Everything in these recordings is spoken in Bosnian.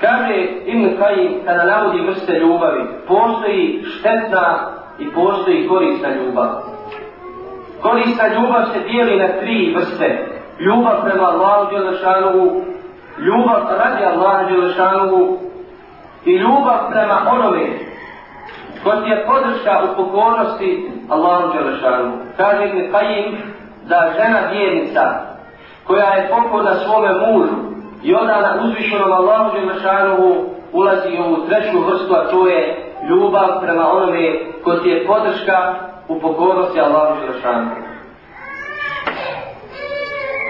Kaže Ibn Kajim, kada navodi vrste ljubavi, postoji štetna i postoji korisna ljubav. Korisna ljubav se dijeli na tri vrste. Ljubav prema Allahu Đelešanovu, ljubav radi Allahu Đelešanovu i ljubav prema onome ko ti je podrška u pokornosti Allahu Đelešanovu. Kaže Ibn Kajim da žena vjernica koja je pokorna svome mužu i ona na uzvišenom Allahu Đelešanovu ulazi u ovu treću vrstu, a to je ljubav prema onome ko ti je podrška u pokornosti Allahu Đelešanu.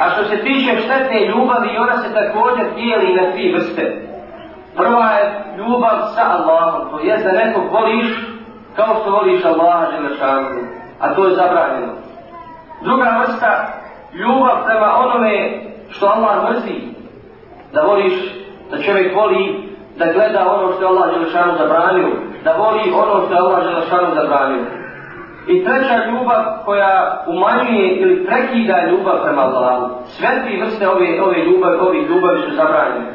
A što se tiče štetne ljubavi, ona se također dijeli na tri vrste. Prva je ljubav sa Allahom, to je da nekog voliš kao što voliš Allaha Đelešanu, a to je zabranjeno. Druga vrsta, ljubav prema onome što Allah mrzi, da voliš, da čovjek voli da gleda ono što je Allah Đelešanu zabranio, da voli ono što je Allah Želešanu zabranio. I treća ljubav koja umanjuje ili prekida ljubav prema Allahu. Sve tri vrste ove, ove ljubavi, ovih ljubavi su zabranjene.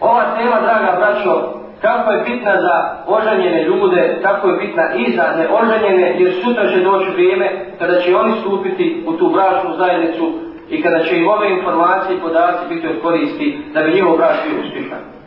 Ova tema, draga braćo, kako je bitna za oženjene ljude, kako je bitna i za neoženjene, jer sutra će doći vrijeme kada će oni stupiti u tu bračnu zajednicu i kada će im ove informacije i podaci biti od koristi da bi njihov braš bio uspješan.